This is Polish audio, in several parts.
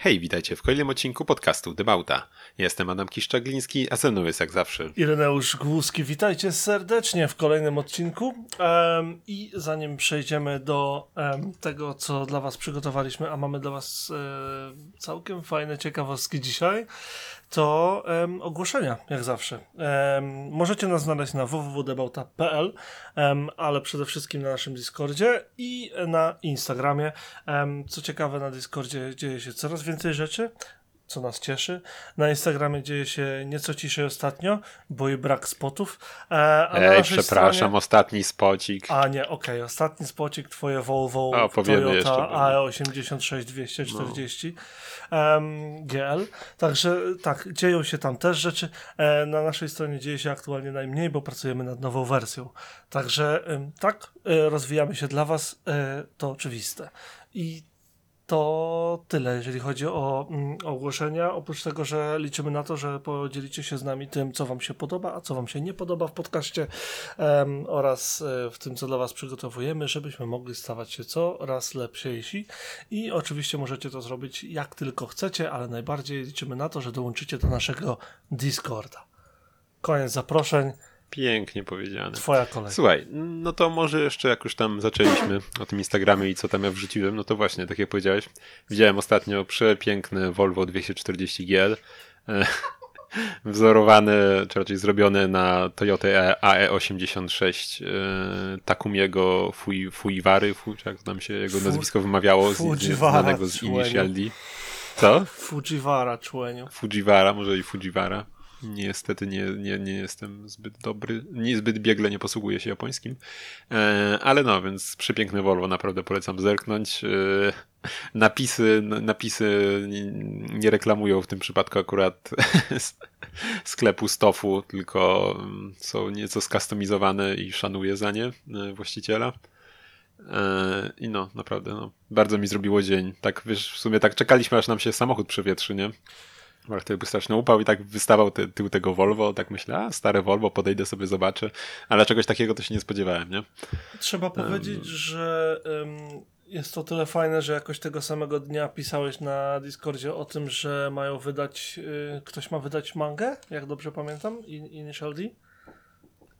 Hej, witajcie w kolejnym odcinku podcastu Debauta. Jestem Adam Kiszczagliński, a ze mną jest jak zawsze Ireneusz Głuski. Witajcie serdecznie w kolejnym odcinku. Um, I zanim przejdziemy do um, tego, co dla Was przygotowaliśmy, a mamy dla Was um, całkiem fajne ciekawostki dzisiaj, to um, ogłoszenia, jak zawsze. Um, możecie nas znaleźć na www.debauta.pl, um, ale przede wszystkim na naszym Discordzie i na Instagramie. co ciekawe, na Discordzie dzieje się coraz więcej rzeczy co nas cieszy. Na Instagramie dzieje się nieco ciszej ostatnio, bo i brak spotów. E, Ej, przepraszam, stronie... ostatni spocik. A nie, okej, okay, ostatni spocik, twoje Volvo o, Toyota AE86 240 no. Um, GL. Także tak, dzieją się tam też rzeczy. E, na naszej stronie dzieje się aktualnie najmniej, bo pracujemy nad nową wersją. Także tak, e, rozwijamy się dla was, e, to oczywiste. I to tyle, jeżeli chodzi o mm, ogłoszenia. Oprócz tego, że liczymy na to, że podzielicie się z nami tym, co Wam się podoba, a co Wam się nie podoba w podcaście um, oraz e, w tym, co dla Was przygotowujemy, żebyśmy mogli stawać się coraz lepsiejsi. I oczywiście możecie to zrobić jak tylko chcecie, ale najbardziej liczymy na to, że dołączycie do naszego Discorda. Koniec zaproszeń. Pięknie powiedziane. Twoja kolej. Słuchaj, no to może jeszcze jak już tam zaczęliśmy o tym Instagramie i co tam ja wrzuciłem, no to właśnie, tak jak powiedziałeś, widziałem ostatnio przepiękne Volvo 240 GL, wzorowane, czy raczej zrobione na Toyota AE86 e, Takumiego Fuiwary, Fu, czy jak tam się jego nazwisko wymawiało, z, znanego z Initial D. Co? Fujiwara, człeniu. Fujiwara, może i Fujiwara. Niestety nie, nie, nie jestem zbyt dobry, niezbyt biegle nie posługuję się japońskim, e, ale no, więc przepiękne Volvo, naprawdę polecam zerknąć. E, napisy, napisy nie reklamują w tym przypadku akurat sklepu Stofu, tylko mm, są nieco skustomizowane i szanuję za nie e, właściciela. I no, naprawdę, no, bardzo mi zrobiło dzień. Tak, wiesz, w sumie tak czekaliśmy, aż nam się samochód przewietrzy, nie? Wtedy by straszny upał i tak wystawał ty, tył tego Volvo, tak myślę, a stare Volvo, podejdę sobie, zobaczę, ale czegoś takiego to się nie spodziewałem, nie? Trzeba powiedzieć, um, że um, jest to tyle fajne, że jakoś tego samego dnia pisałeś na Discordzie o tym, że mają wydać, y, ktoś ma wydać mangę, jak dobrze pamiętam, Initial D?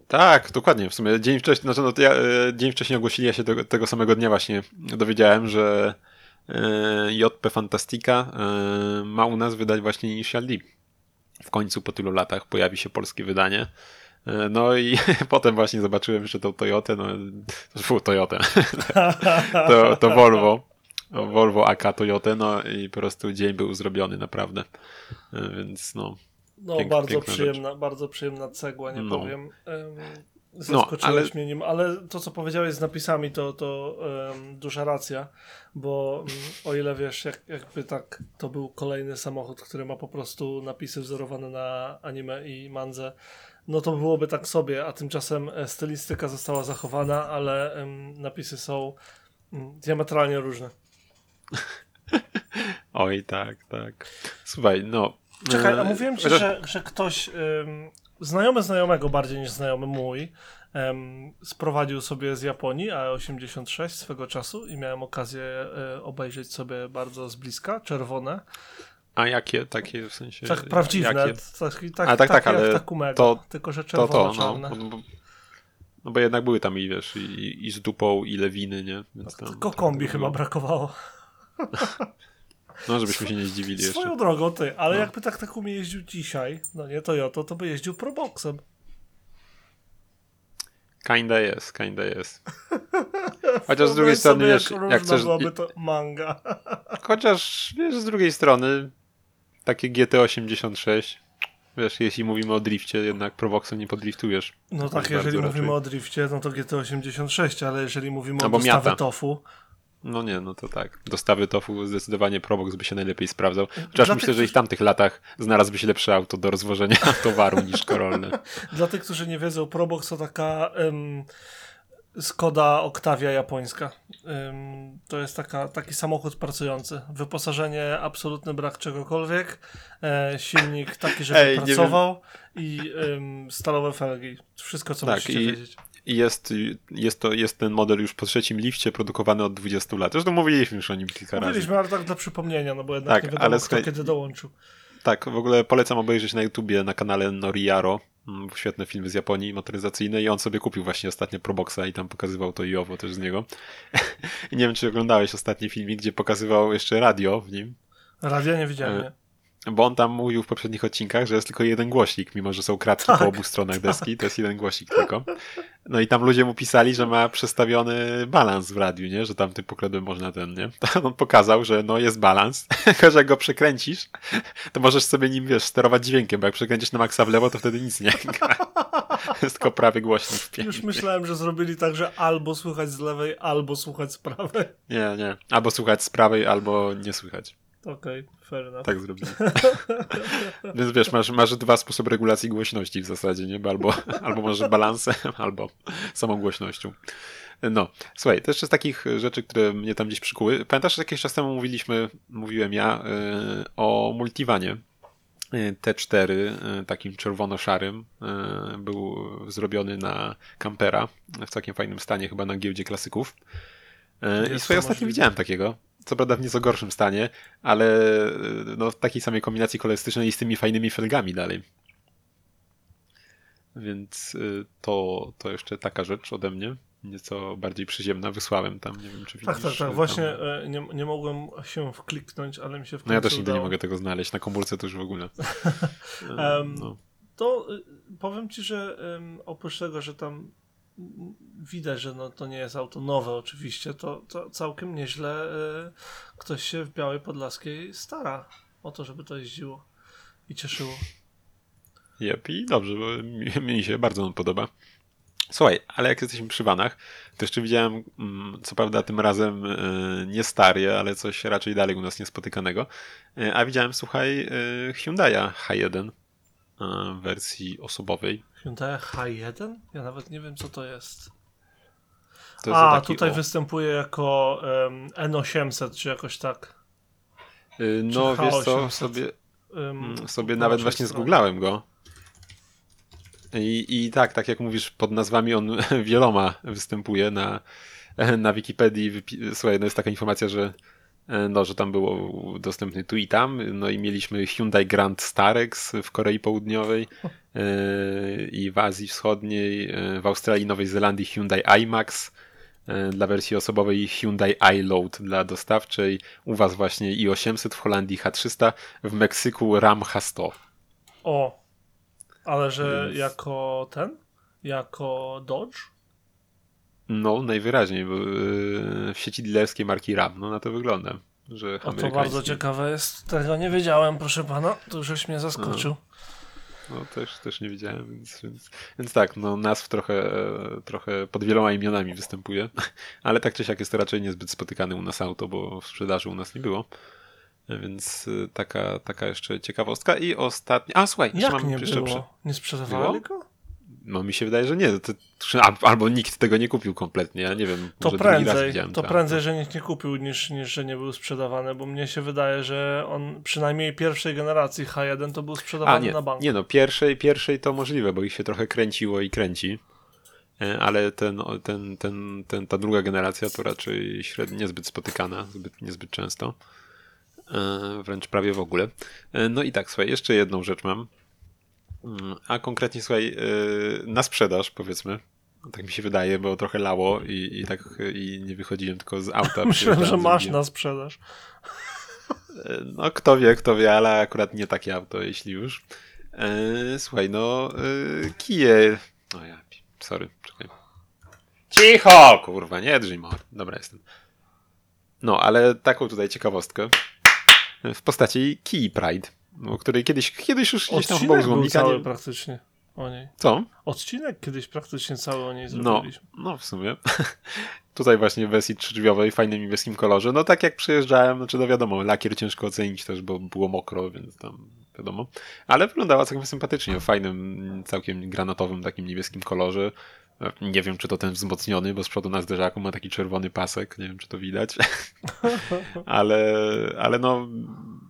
Tak, dokładnie. W sumie dzień wcześniej, znaczy no, ja, y, dzień wcześniej ogłosili, ja się tego, tego samego dnia właśnie dowiedziałem, że E, JP Fantastica e, ma u nas wydać właśnie Initial D. W końcu po tylu latach pojawi się polskie wydanie. E, no i potem właśnie zobaczyłem jeszcze tą Toyotę, no, fu, Toyotę, to, to Volvo, Volvo AK Toyotę, no i po prostu dzień był zrobiony naprawdę, więc no. No pięk, bardzo przyjemna, rzecz. bardzo przyjemna cegła, nie no. powiem. Zaskoczyłeś no, ale... mnie nim, ale to, co powiedziałeś z napisami, to, to um, duża racja, bo um, o ile wiesz, jak, jakby tak to był kolejny samochód, który ma po prostu napisy wzorowane na anime i mandze, no to byłoby tak sobie, a tymczasem e, stylistyka została zachowana, ale um, napisy są diametralnie różne. Oj, tak, tak. Słuchaj, no. Czekaj, a e, mówiłem ci, że, że ktoś znajomy znajomego bardziej niż znajomy mój um, sprowadził sobie z Japonii A86 swego czasu i miałem okazję e, obejrzeć sobie bardzo z bliska, czerwone. A jakie takie w sensie? Tak prawdziwe, tak, tak, A, tak, tak, ale takumego, to, tylko że czerwone, to, to, no, no, bo, no bo jednak były tam i wiesz, i, i z dupą, i lewiny, nie? Więc tam, tylko kombi chyba brakowało. No, żebyśmy się nie zdziwili Swoją jeszcze. drogą, ty, ale no. jakby tak tak umie jeździł dzisiaj, no nie Toyota, to by jeździł Proboxem. Kinda jest, kinda jest. Chociaż z drugiej strony, wiesz, jak, jak chcesz... byłaby to manga. Chociaż, wiesz, z drugiej strony takie GT86 Wiesz, jeśli mówimy o drifcie, jednak Proboxem nie podriftujesz. No tak, jeżeli mówimy raczej. o drifcie, no to GT86, ale jeżeli mówimy no o dostawę tofu, no nie, no to tak. Dostawy tofu zdecydowanie Probox by się najlepiej sprawdzał. Chociaż myślę, że i w tamtych latach znalazłby się lepsze auto do rozwożenia towaru niż Corolla. Dla tych, którzy nie wiedzą, Probox to taka um, Skoda Octavia japońska. Um, to jest taka, taki samochód pracujący. Wyposażenie, absolutny brak czegokolwiek. E, silnik taki, żeby Ej, pracował i um, stalowe felgi. Wszystko, co tak, musicie i... wiedzieć jest, jest, to, jest ten model już po trzecim lifcie produkowany od 20 lat. Zresztą mówiliśmy już o nim kilka mówiliśmy, razy. Mówiliśmy, ale tak dla przypomnienia, no bo jednak tak, nie wiadomo, ale kto kiedy dołączył. Tak, w ogóle polecam obejrzeć na YouTubie na kanale Noriaro mm, świetne filmy z Japonii motoryzacyjne i on sobie kupił właśnie ostatnio Proboxa i tam pokazywał to i owo też z niego. I nie wiem, czy oglądałeś ostatni filmik, gdzie pokazywał jeszcze radio w nim. Radio nie widziałem, nie? Bo on tam mówił w poprzednich odcinkach, że jest tylko jeden głośnik, mimo że są kratki tak, po obu stronach deski, tak. to jest jeden głośnik tylko. No i tam ludzie mu pisali, że ma przestawiony balans w radiu, nie? Że tam tym pokładem można ten, nie? To on pokazał, że no jest balans, tylko że jak go przekręcisz, to możesz sobie nim, wiesz, sterować dźwiękiem, bo jak przekręcisz na maksa w lewo, to wtedy nic nie gra. jest tylko prawy głośnik w Już myślałem, że zrobili tak, że albo słuchać z lewej, albo słuchać z prawej. Nie, nie. Albo słuchać z prawej, albo nie słychać. Okej, okay, fair enough. Tak zrobili. Więc wiesz, masz, masz dwa sposoby regulacji głośności w zasadzie, nie? Albo, albo masz balansem, albo samą głośnością. No, słuchaj, to jeszcze z takich rzeczy, które mnie tam gdzieś przykuły. Pamiętasz, że jakiś czas temu mówiliśmy, mówiłem ja, yy, o multiwanie. Y, T4, y, takim czerwono-szarym, y, był zrobiony na kampera w całkiem fajnym stanie, chyba na giełdzie klasyków. I swoje ostatnio widziałem takiego co prawda w nieco gorszym stanie, ale no, w takiej samej kombinacji kolorystycznej i z tymi fajnymi felgami dalej. Więc y, to, to jeszcze taka rzecz ode mnie, nieco bardziej przyziemna. Wysłałem tam, nie wiem czy widzisz. Tak, tak, tak. Właśnie e, nie, nie mogłem się wkliknąć, ale mi się w No ja też nigdy udało. nie mogę tego znaleźć. Na komórce to już w ogóle. um, no. To y, powiem ci, że um, oprócz tego, że tam widać, że no, to nie jest auto nowe oczywiście, to, to całkiem nieźle y, ktoś się w Białej Podlaskiej stara o to, żeby to jeździło i cieszyło. Jep, i dobrze, bo mi, mi się bardzo on podoba. Słuchaj, ale jak jesteśmy przy vanach, to jeszcze widziałem, mm, co prawda tym razem y, nie stary, ale coś raczej dalej u nas niespotykanego, y, a widziałem, słuchaj, Hyundai'a H1 w wersji osobowej. Hyundai H1? Ja nawet nie wiem, co to jest. To jest A, tutaj o... występuje jako um, N800, czy jakoś tak. Yy, no, wiesz co, sobie, um, sobie nawet właśnie zgooglałem go. I, I tak, tak jak mówisz, pod nazwami on wieloma występuje na, na Wikipedii. Słuchaj, no jest taka informacja, że E, no, że tam było dostępny tu i tam, no i mieliśmy Hyundai Grand Starex w Korei Południowej e, i w Azji Wschodniej, e, w Australii, Nowej Zelandii Hyundai iMax dla wersji osobowej Hyundai iLoad dla dostawczej, u was właśnie i800, w Holandii H300, w Meksyku Ram H100. O, ale że Więc... jako ten? Jako Dodge? No, najwyraźniej, bo yy, w sieci dealerskiej marki RAM, no na to wygląda. Że o, to bardzo ciekawe jest. Tego nie wiedziałem, proszę pana. To żeś mnie zaskoczył. No, no też, też nie wiedziałem, więc, więc, więc tak, no nazw trochę, trochę pod wieloma imionami występuje, ale tak czy siak jest to raczej niezbyt spotykany u nas auto, bo w sprzedaży u nas nie było. Więc y, taka, taka jeszcze ciekawostka. I ostatnia. A słuchaj, Jak mam nie jeszcze było? Nie sprzedawali go? No mi się wydaje, że nie. To, albo nikt tego nie kupił kompletnie, ja nie wiem. To prędzej, to prędzej, że nikt nie kupił niż, niż że nie był sprzedawany, bo mnie się wydaje, że on przynajmniej pierwszej generacji H1 to był sprzedawany A, nie, na bank. Nie no, pierwszej, pierwszej to możliwe, bo ich się trochę kręciło i kręci. E, ale ten, ten, ten, ten, ta druga generacja to raczej średnio niezbyt spotykana, zbyt, niezbyt często. E, wręcz prawie w ogóle. E, no i tak, słuchaj, jeszcze jedną rzecz mam a konkretnie, słuchaj, y, na sprzedaż powiedzmy. Tak mi się wydaje, bo trochę lało i, i tak i nie wychodziłem tylko z auta. Myślałem, że masz na sprzedaż. Y, no, kto wie, kto wie, ale akurat nie takie auto, jeśli już. Y, słuchaj, no, kije. O ja, sorry, czekaj. Cicho, kurwa, nie drzyj Dobra, jestem. No, ale taką tutaj ciekawostkę w postaci Key Pride o której kiedyś, kiedyś już gdzieś tam chyba był cały praktycznie o niej. Co? Odcinek kiedyś praktycznie cały o niej no, zrobiliśmy. No, no w sumie. Tutaj właśnie w wersji trzydrzwiowej, fajnym niebieskim kolorze. No tak jak przyjeżdżałem, znaczy no wiadomo, lakier ciężko ocenić też, bo było mokro, więc tam wiadomo. Ale wyglądała całkiem sympatycznie, w fajnym, całkiem granatowym takim niebieskim kolorze. Nie wiem, czy to ten wzmocniony, bo z przodu na zderzaku ma taki czerwony pasek. Nie wiem, czy to widać. ale, ale no,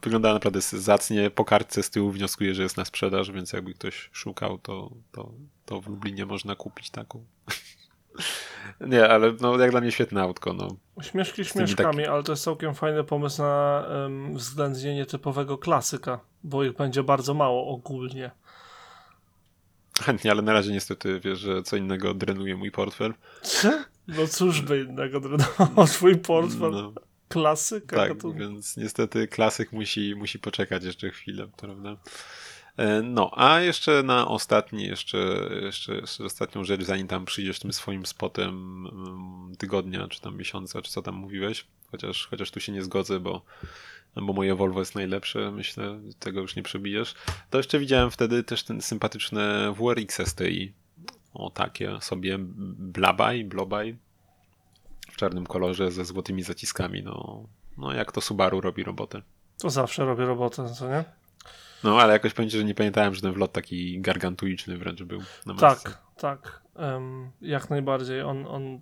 wygląda naprawdę zacnie. Po kartce z tyłu wnioskuję, że jest na sprzedaż, więc jakby ktoś szukał, to, to, to w Lublinie można kupić taką. Nie, ale no, jak dla mnie świetne autko. No. Śmieszki śmieszkami, tak... ale to jest całkiem fajny pomysł na um, względnie typowego klasyka, bo ich będzie bardzo mało ogólnie. Chętnie, ale na razie niestety wiesz, że co innego drenuje mój portfel. No cóż by innego drenował twój portfel. No. Klasyka. Tak, to... więc niestety klasyk musi, musi poczekać jeszcze chwilę, prawda? E, no, a jeszcze na ostatni, jeszcze, jeszcze, jeszcze ostatnią rzecz, zanim tam przyjdziesz tym swoim spotem mm, tygodnia, czy tam miesiąca, czy co tam mówiłeś, chociaż, chociaż tu się nie zgodzę, bo, bo moje Volvo jest najlepsze, myślę, tego już nie przebijesz. To jeszcze widziałem wtedy też ten sympatyczne WRX STI. O takie sobie blabaj, blobaj w czarnym kolorze ze złotymi zaciskami. No, no jak to Subaru robi robotę. To zawsze robi robotę, co nie? No, ale jakoś powiem że nie pamiętałem, że ten wlot taki gargantuiczny wręcz był. tak, tak. Um, jak najbardziej. On, on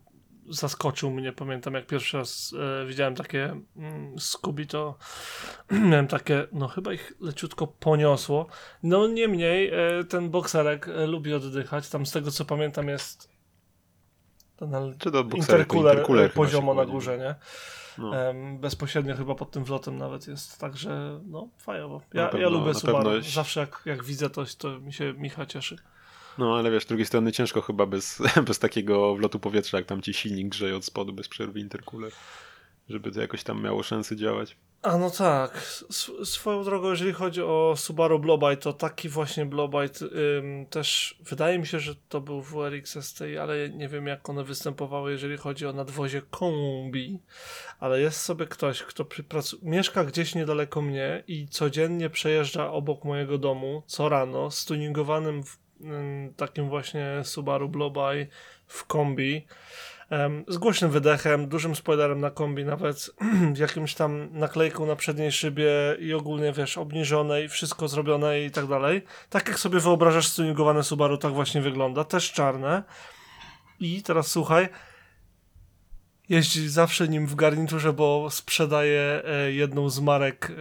zaskoczył mnie. Pamiętam, jak pierwszy raz e, widziałem takie mm, Scooby, to miałem takie, no chyba ich leciutko poniosło. No niemniej e, ten bokserek e, lubi oddychać. Tam z tego co pamiętam jest ten Czy to intercooler, intercooler poziomo na górze, nie? No. Bezpośrednio chyba pod tym wlotem nawet jest, także no fajowo. Ja, pewno, ja lubię Subaru, pewno... zawsze jak, jak widzę to, to mi się Micha cieszy. No ale wiesz, z drugiej strony ciężko chyba bez, bez takiego wlotu powietrza, jak tam ci silnik grzeje od spodu bez przerwy intercooler, żeby to jakoś tam miało szansę działać. A no tak. swoją drogą, jeżeli chodzi o Subaru Blobite, to taki właśnie Blobite ym, też wydaje mi się, że to był WRX STI, ale nie wiem jak one występowały, jeżeli chodzi o nadwozie kombi. Ale jest sobie ktoś, kto mieszka gdzieś niedaleko mnie i codziennie przejeżdża obok mojego domu co rano z tuningowanym takim właśnie Subaru Blobite w kombi z głośnym wydechem, dużym spoilerem na kombi, nawet jakimś tam naklejką na przedniej szybie i ogólnie, wiesz, obniżonej, wszystko zrobione i tak dalej. Tak jak sobie wyobrażasz stuningowane Subaru, tak właśnie wygląda. Też czarne. I teraz słuchaj, jeździ zawsze nim w garniturze, bo sprzedaje e, jedną z marek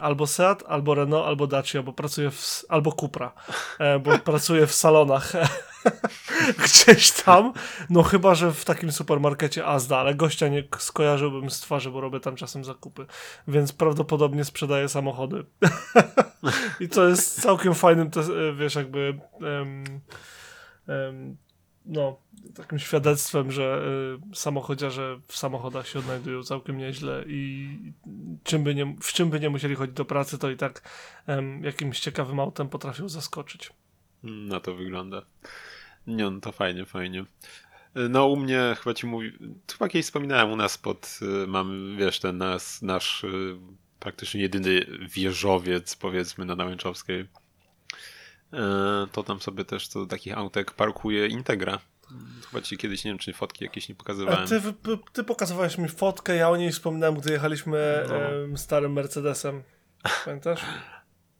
albo Seat, albo Renault, albo Dacia, bo pracuje w, albo Cupra, e, bo pracuje w salonach. Gdzieś tam, no chyba, że w takim supermarkecie Azda, ale gościa nie skojarzyłbym z twarzy, bo robię tam czasem zakupy, więc prawdopodobnie sprzedaje samochody. I to jest całkiem fajnym, wiesz, jakby um, um, no, takim świadectwem, że y, samochodziarze w samochodach się odnajdują całkiem nieźle i czym by nie, w czym by nie musieli chodzić do pracy, to i tak jakimś ciekawym autem potrafią zaskoczyć. Na to wygląda. Nie, no to fajnie, fajnie. No u mnie chyba ci mówi, chyba kiedyś wspominałem u nas pod, y, mamy, wiesz, ten nas, nasz y, praktycznie jedyny wieżowiec, powiedzmy, na Nałęczowskiej. E, to tam sobie też to takich autek parkuje Integra. Chyba ci kiedyś, nie wiem, czy fotki jakieś nie pokazywałem. Ty, ty pokazywałeś mi fotkę, ja o niej wspominałem, gdy jechaliśmy no. starym Mercedesem. Pamiętasz?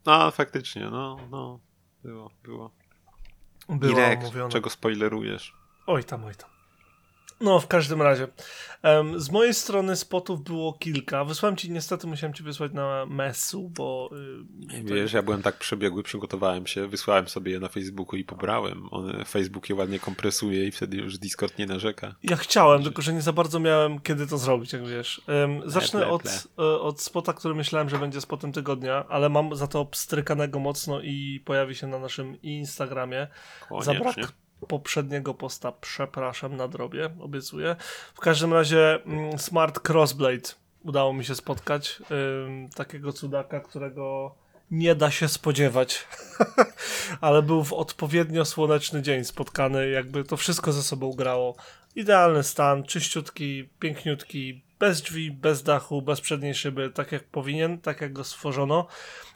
No, faktycznie, no, no. Było, było. Było Irek, czego spoilerujesz? Oj tam, oj tam. No, w każdym razie. Um, z mojej strony spotów było kilka. Wysłałem ci, niestety musiałem ci wysłać na mesu, bo... Yy, Wiesz, ja byłem tak przebiegły, przygotowałem się, wysłałem sobie je na Facebooku i pobrałem. On, Facebook je ładnie kompresuje i wtedy już Discord nie narzeka. Ja chciałem, tylko że nie za bardzo miałem kiedy to zrobić, jak wiesz. Um, zacznę ple, ple. Od, e, od spota, który myślałem, że będzie spotem tygodnia, ale mam za to obstrykanego mocno i pojawi się na naszym Instagramie. Koniecznie. Za brak poprzedniego posta, przepraszam, na drobie, obiecuję. W każdym razie mm, Smart Crossblade udało mi się spotkać. Takiego cudaka, którego nie da się spodziewać, ale był w odpowiednio słoneczny dzień spotkany, jakby to wszystko ze sobą grało. Idealny stan, czyściutki, piękniutki, bez drzwi, bez dachu, bez przedniej szyby, tak jak powinien, tak jak go stworzono.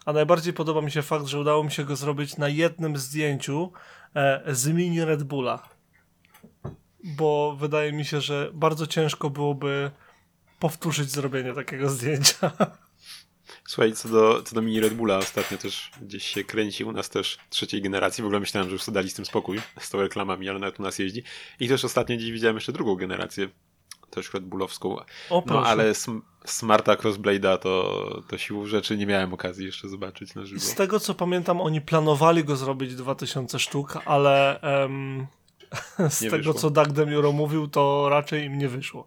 A najbardziej podoba mi się fakt, że udało mi się go zrobić na jednym zdjęciu, z mini Red Bulla. Bo wydaje mi się, że bardzo ciężko byłoby powtórzyć zrobienie takiego zdjęcia. Słuchaj, co do, co do mini Red Bulla, ostatnio też gdzieś się kręci u nas też trzeciej generacji. W ogóle myślałem, że już dali z tym spokój, z tą reklamami, ale nawet u nas jeździ. I też ostatnio gdzieś widziałem jeszcze drugą generację też Red Bullowską. O, no ale Smarta Crossblade'a to, to siłą rzeczy nie miałem okazji jeszcze zobaczyć na żywo. Z tego co pamiętam, oni planowali go zrobić 2000 sztuk, ale z nie tego, wyszło. co Doug Demuro mówił, to raczej im nie wyszło.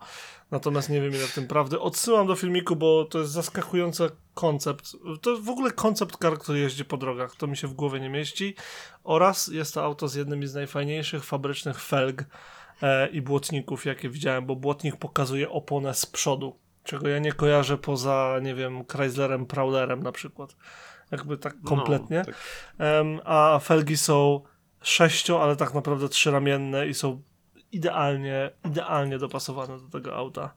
Natomiast nie wiem ile w tym prawdy. Odsyłam do filmiku, bo to jest zaskakujący koncept. To w ogóle koncept kar, który jeździ po drogach. To mi się w głowie nie mieści. Oraz jest to auto z jednymi z najfajniejszych fabrycznych felg e, i błotników, jakie widziałem, bo błotnik pokazuje oponę z przodu, czego ja nie kojarzę poza, nie wiem, Chryslerem Prowlerem na przykład. Jakby tak no, kompletnie. No, tak. Um, a felgi są sześcio, ale tak naprawdę trzyramienne i są idealnie, idealnie dopasowane do tego auta.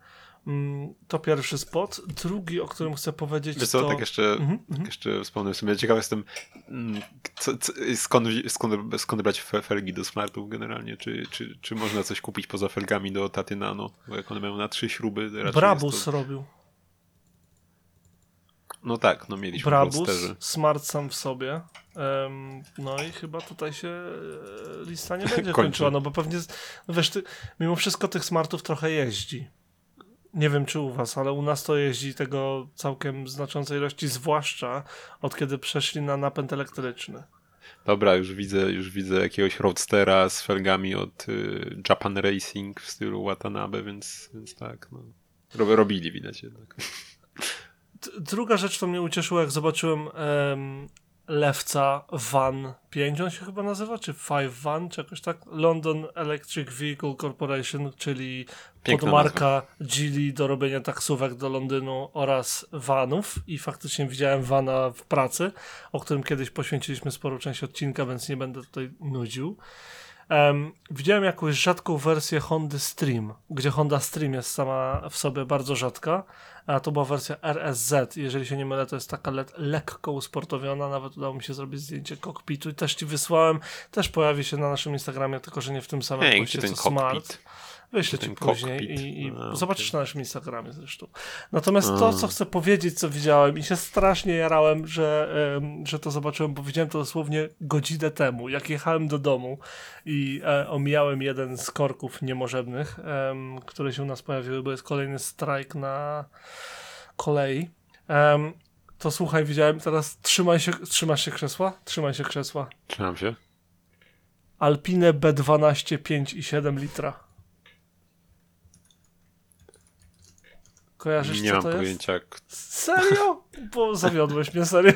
Mm, to pierwszy spot. Drugi, o którym chcę powiedzieć, Wiesz co, to... tak jeszcze, mm -hmm. jeszcze wspomnę w sumie. Ciekaw jestem, mm, co, co, skąd, skąd, skąd brać felgi do smartów generalnie? Czy, czy, czy można coś kupić poza felgami do Taty Nano? Bo jak one mają na trzy śruby... Brabus to... robił. No tak, no mieliśmy Brabus, Smart sam w sobie. Um, no i chyba tutaj się e, lista nie będzie kończyła, no bo pewnie, no wiesz, ty, mimo wszystko tych Smartów trochę jeździ. Nie wiem czy u was, ale u nas to jeździ tego całkiem znaczącej ilości, zwłaszcza od kiedy przeszli na napęd elektryczny. Dobra, już widzę, już widzę jakiegoś roadstera z felgami od y, Japan Racing w stylu Watanabe, więc, więc tak, no. Robili widać jednak. Druga rzecz, co mnie ucieszyła, jak zobaczyłem um, Lewca Van 5, on się chyba nazywa, czy Five Van, czy jakoś tak? London Electric Vehicle Corporation, czyli Piękna podmarka Geely do robienia taksówek do Londynu oraz vanów i faktycznie widziałem vana w pracy, o którym kiedyś poświęciliśmy sporo część odcinka, więc nie będę tutaj nudził. Um, widziałem jakąś rzadką wersję Hondy Stream, gdzie Honda Stream jest sama w sobie bardzo rzadka, a to była wersja RSZ. Jeżeli się nie mylę, to jest taka le lekko usportowiona. Nawet udało mi się zrobić zdjęcie kokpitu i też ci wysłałem. Też pojawi się na naszym Instagramie, tylko że nie w tym samym hey, co Smart. Wyślę ci później i, i no, zobaczysz okay. na naszym Instagramie zresztą. Natomiast to, co chcę powiedzieć, co widziałem i się strasznie jarałem, że, um, że to zobaczyłem, bo widziałem to dosłownie godzinę temu, jak jechałem do domu i e, omijałem jeden z korków niemożebnych, um, które się u nas pojawiły, bo jest kolejny strajk na kolei. Um, to słuchaj, widziałem teraz, trzymaj się, trzymasz się krzesła? Trzymaj się krzesła. Trzymam się. Alpine B12 5,7 litra. Kojarzysz, Nie co mam to pojęcia. Jest? Serio? Bo zawiodłeś mnie, serio.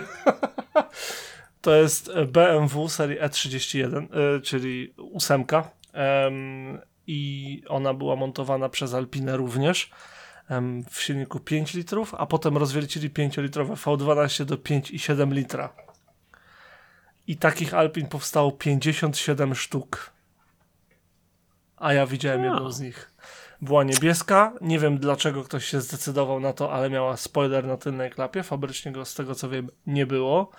to jest BMW serii E31, e, czyli ósemka. I ona była montowana przez Alpinę również w silniku 5 litrów, a potem rozwielcili 5-litrowe V12 do 5,7 litra. I takich Alpin powstało 57 sztuk. A ja widziałem jedną z nich była niebieska. Nie wiem dlaczego ktoś się zdecydował na to, ale miała spoiler na tylnej klapie. Fabrycznie go z tego co wiem nie było.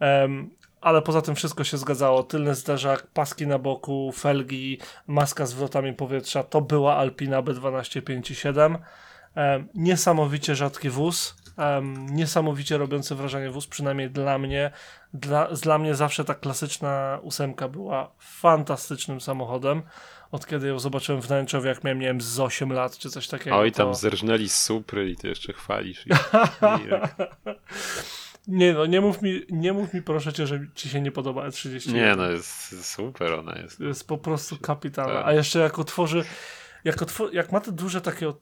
Um, ale poza tym wszystko się zgadzało. Tylny zderzak, paski na boku, felgi, maska z wrotami powietrza. To była Alpina B12 5.7. Um, niesamowicie rzadki wóz. Um, niesamowicie robiący wrażenie wóz, przynajmniej dla mnie. Dla, dla mnie zawsze ta klasyczna ósemka była fantastycznym samochodem od kiedy ją zobaczyłem w Nęczowie, jak miałem, nie wiem, z 8 lat, czy coś takiego. Oj, tam to... zerżnęli z supry i ty jeszcze chwalisz. I... nie no, nie mów, mi, nie mów mi proszę cię, że ci się nie podoba E30. Nie no, jest super ona jest. Jest po prostu kapitalna. Tak. A jeszcze jak otworzy jak, jak ma te duże takie y,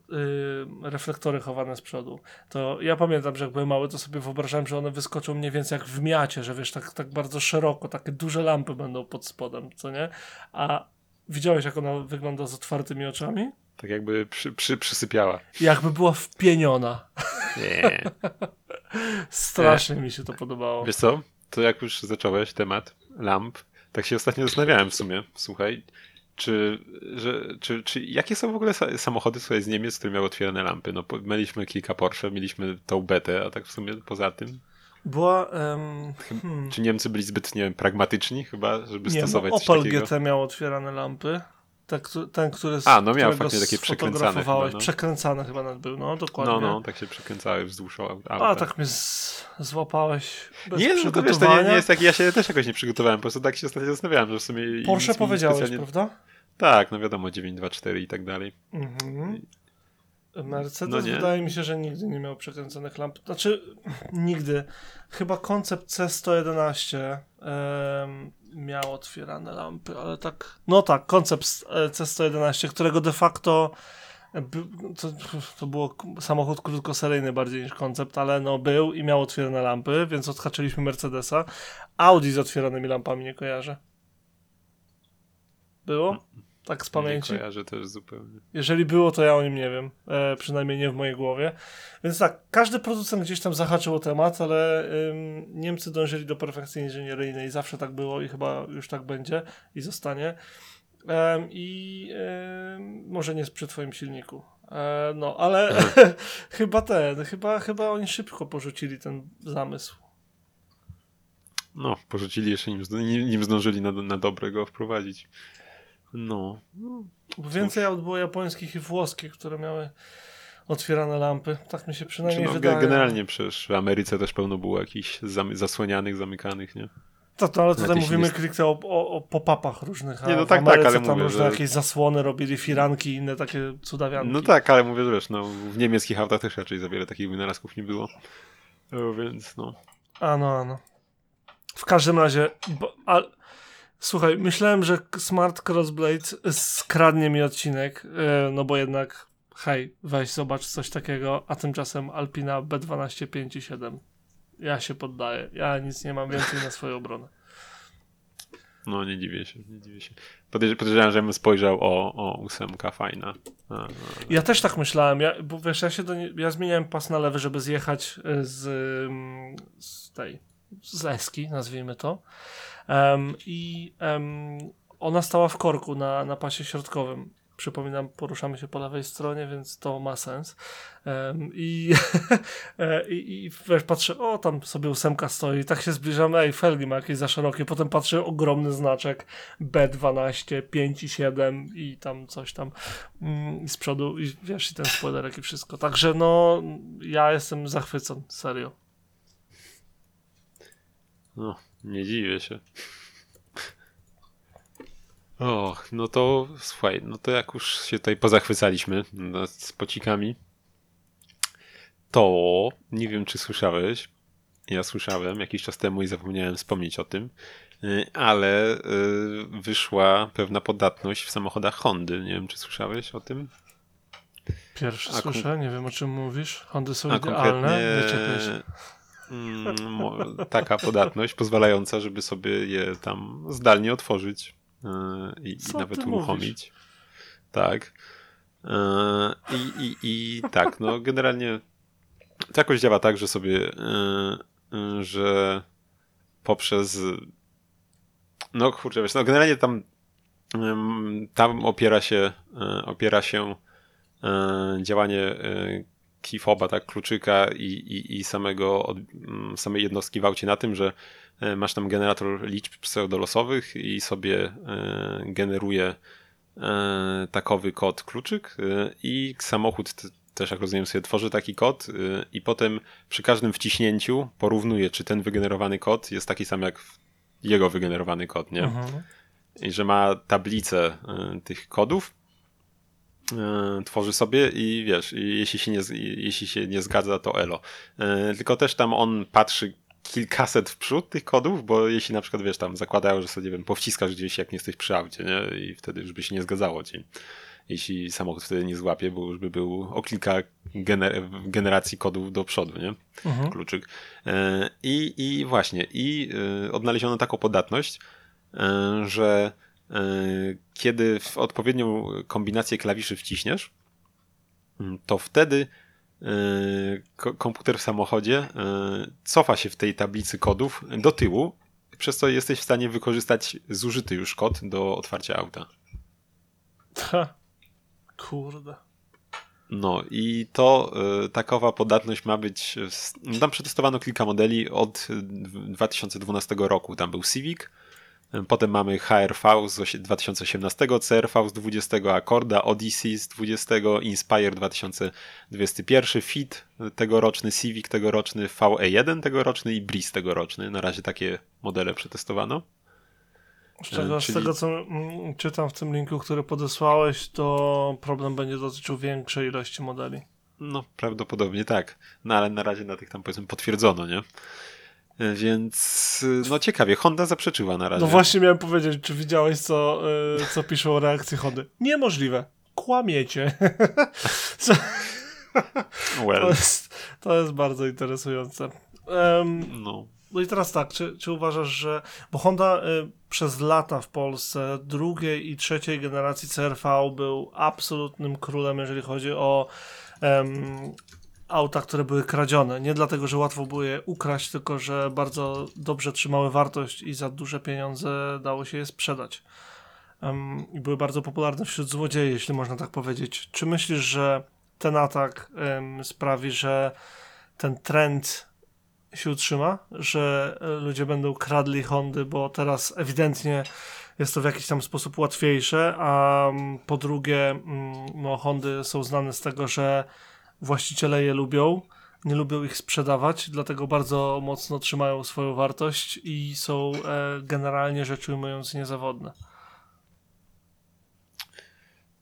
reflektory chowane z przodu, to ja pamiętam, że jak byłem mały, to sobie wyobrażałem, że one wyskoczą mniej więcej jak w miacie, że wiesz, tak, tak bardzo szeroko, takie duże lampy będą pod spodem, co nie? A Widziałeś, jak ona wygląda z otwartymi oczami? Tak jakby przy, przy, przysypiała. Jakby była wpieniona. Nie. Strasznie mi się to podobało. Wiesz co? To jak już zacząłeś temat lamp, tak się ostatnio zastanawiałem w sumie, słuchaj, czy, że, czy, czy jakie są w ogóle samochody słuchaj, z Niemiec, które miały otwierane lampy? No, mieliśmy kilka Porsche, mieliśmy tą betę, a tak w sumie poza tym była. Um, hmm. Czy Niemcy byli zbyt, nie wiem, pragmatyczni chyba, żeby nie, stosować no, Opel? GT miał otwierane lampy. Ten, ten, który A, no miał faktycznie takie przekręcane chyba, no. Przekręcane chyba nawet był, no dokładnie. No, no, tak się przekręcały wzdłuż auta. A, tak mnie z, złapałeś bez Nie, no to wiesz, to nie, nie jest tak, ja się też jakoś nie przygotowałem, po prostu tak się ostatnio zastanawiałem, że w sumie... Porsche powiedziałeś, specjalnie... prawda? Tak, no wiadomo, 924 i tak dalej. Mhm. Mercedes no wydaje mi się, że nigdy nie miał przekręconych lamp. Znaczy, nigdy. Chyba koncept C111 um, miał otwierane lampy, ale tak. No tak, koncept C111, którego de facto to, to było samochód krótkoseryjny bardziej niż koncept, ale no był i miał otwierane lampy, więc odhaczyliśmy Mercedesa. Audi z otwieranymi lampami nie kojarzę. Było? Tak z pamięci? Nie kojarzę też zupełnie. Jeżeli było, to ja o nim nie wiem. E, przynajmniej nie w mojej głowie. Więc tak, każdy producent gdzieś tam zahaczył o temat, ale ym, Niemcy dążyli do perfekcji inżynieryjnej. Zawsze tak było i chyba już tak będzie i zostanie. Ym, I ym, może nie przy twoim silniku. E, no, ale chyba ten, chyba, chyba oni szybko porzucili ten zamysł. No, porzucili jeszcze, nim, nim zdążyli na, na dobre go wprowadzić. No. Bo więcej aut było japońskich i włoskich, które miały otwierane lampy. Tak mi się przynajmniej znaczy, no, wydaje. Generalnie przecież w Ameryce też pełno było jakichś zam zasłanianych, zamykanych, nie? To, to ale tutaj mówimy nie... o, o, o pop-upach różnych. A nie, no tak, w Ameryce tak, ale tam mówię, różne że... jakieś zasłony robili, firanki i inne takie cudawianki. No tak, ale mówię, że wiesz, no, w niemieckich autach też raczej za wiele takich wynalazków nie było. No, więc no. Ano, ano. W każdym razie, bo, al, Słuchaj, myślałem, że Smart Crossblade skradnie mi odcinek, e, no bo jednak hej, weź zobacz coś takiego, a tymczasem Alpina B12 5 i 7. Ja się poddaję. Ja nic nie mam więcej na swoją obronę. No nie dziwię się, nie dziwię się. Podejrzewam, że bym spojrzał o, o ósemka fajna. A, a, ja też tak myślałem, ja, bo wiesz, ja się do nie, ja zmieniałem pas na lewy, żeby zjechać z, z tej, z Eski, nazwijmy to. Um, I um, ona stała w korku na, na pasie środkowym. Przypominam, poruszamy się po lewej stronie, więc to ma sens. Um, I, e, i, i wiesz, patrzę, o, tam sobie ósemka stoi, tak się zbliżamy, ej, felgi ma jakieś za szerokie. Potem patrzę, ogromny znaczek B12, 5 i 7 i tam coś tam mm, z przodu, i wiesz, i ten spoilerek i wszystko. Także no, ja jestem zachwycony, serio. No, nie dziwię się. Och, no to słuchaj, no to jak już się tutaj pozachwycaliśmy z pocikami, to nie wiem, czy słyszałeś. Ja słyszałem jakiś czas temu i zapomniałem wspomnieć o tym, y, ale y, wyszła pewna podatność w samochodach Hondy. Nie wiem, czy słyszałeś o tym? Pierwszy słyszę, nie wiem o czym mówisz. Hondy są idealne. Nie się. Mm, taka podatność pozwalająca, żeby sobie je tam zdalnie otworzyć yy, i, i nawet uruchomić. Tak. Yy, I, i, I tak, no generalnie to jakoś działa tak, że sobie, yy, że poprzez no kurczę, wiesz, no generalnie tam tam opiera się opiera się działanie key foba, tak, kluczyka i, i, i samego, od, mm, samej jednostki w aucie na tym, że e, masz tam generator liczb pseudolosowych i sobie e, generuje e, takowy kod kluczyk i samochód też jak rozumiem sobie tworzy taki kod i potem przy każdym wciśnięciu porównuje, czy ten wygenerowany kod jest taki sam jak jego wygenerowany kod, nie? Mhm. I że ma tablicę tych kodów tworzy sobie i wiesz, jeśli się nie, jeśli się nie zgadza, to elo. E, tylko też tam on patrzy kilkaset w przód tych kodów, bo jeśli na przykład, wiesz, tam zakładają, że sobie, nie wiem, powciskasz gdzieś, jak nie jesteś przy aucie, nie? I wtedy już by się nie zgadzało ci. Jeśli samochód wtedy nie złapie, bo już by był o kilka gener generacji kodów do przodu, nie? Mhm. Kluczyk. E, I, I właśnie, i odnaleziono taką podatność, że E, kiedy w odpowiednią kombinację klawiszy wciśniesz, to wtedy e, komputer w samochodzie e, cofa się w tej tablicy kodów do tyłu, przez co jesteś w stanie wykorzystać zużyty już kod do otwarcia auta. Ha, kurde. No i to takowa podatność ma być. Tam przetestowano kilka modeli od 2012 roku. Tam był Civic, Potem mamy HRV z 2018, CRV z 20, Accorda, Odyssey z 20, Inspire 2021, Fit tegoroczny, Civic tegoroczny, VE1 tegoroczny i Breeze tegoroczny. Na razie takie modele przetestowano. Z, czego, Czyli... z tego, co czytam w tym linku, który podesłałeś, to problem będzie dotyczył większej ilości modeli. No, prawdopodobnie tak. No ale na razie na tych tam powiedzmy potwierdzono, nie? Więc no ciekawie, Honda zaprzeczyła na razie. No właśnie miałem powiedzieć, czy widziałeś co, co piszą o reakcji Hondy? Niemożliwe. Kłamiecie. well. to, jest, to jest bardzo interesujące. Um, no. No i teraz tak, czy, czy uważasz, że. Bo Honda y, przez lata w Polsce drugiej i trzeciej generacji CRV był absolutnym królem, jeżeli chodzi o um, auta, które były kradzione. Nie dlatego, że łatwo było je ukraść, tylko że bardzo dobrze trzymały wartość i za duże pieniądze dało się je sprzedać. Um, I były bardzo popularne wśród złodziei, jeśli można tak powiedzieć. Czy myślisz, że ten atak um, sprawi, że ten trend się utrzyma, że ludzie będą kradli Hondy, bo teraz ewidentnie jest to w jakiś tam sposób łatwiejsze, a po drugie, no, Hondy są znane z tego, że właściciele je lubią, nie lubią ich sprzedawać, dlatego bardzo mocno trzymają swoją wartość i są e, generalnie rzecz ujmując niezawodne.